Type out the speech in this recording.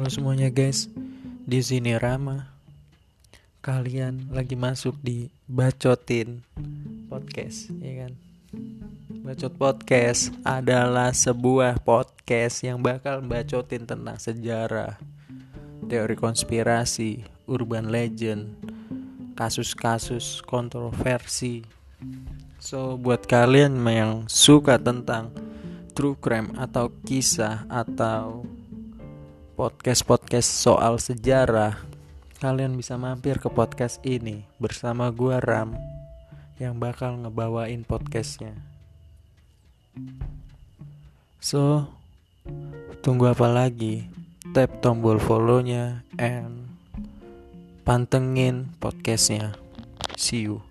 Halo semuanya guys, di sini Rama. Kalian lagi masuk di Bacotin Podcast, ya kan? Bacot Podcast adalah sebuah podcast yang bakal bacotin tentang sejarah, teori konspirasi, urban legend, kasus-kasus kontroversi. So buat kalian yang suka tentang true crime atau kisah atau podcast-podcast soal sejarah, kalian bisa mampir ke podcast ini bersama gua Ram yang bakal ngebawain podcastnya. So, tunggu apa lagi? Tap tombol follow-nya and pantengin podcastnya. See you.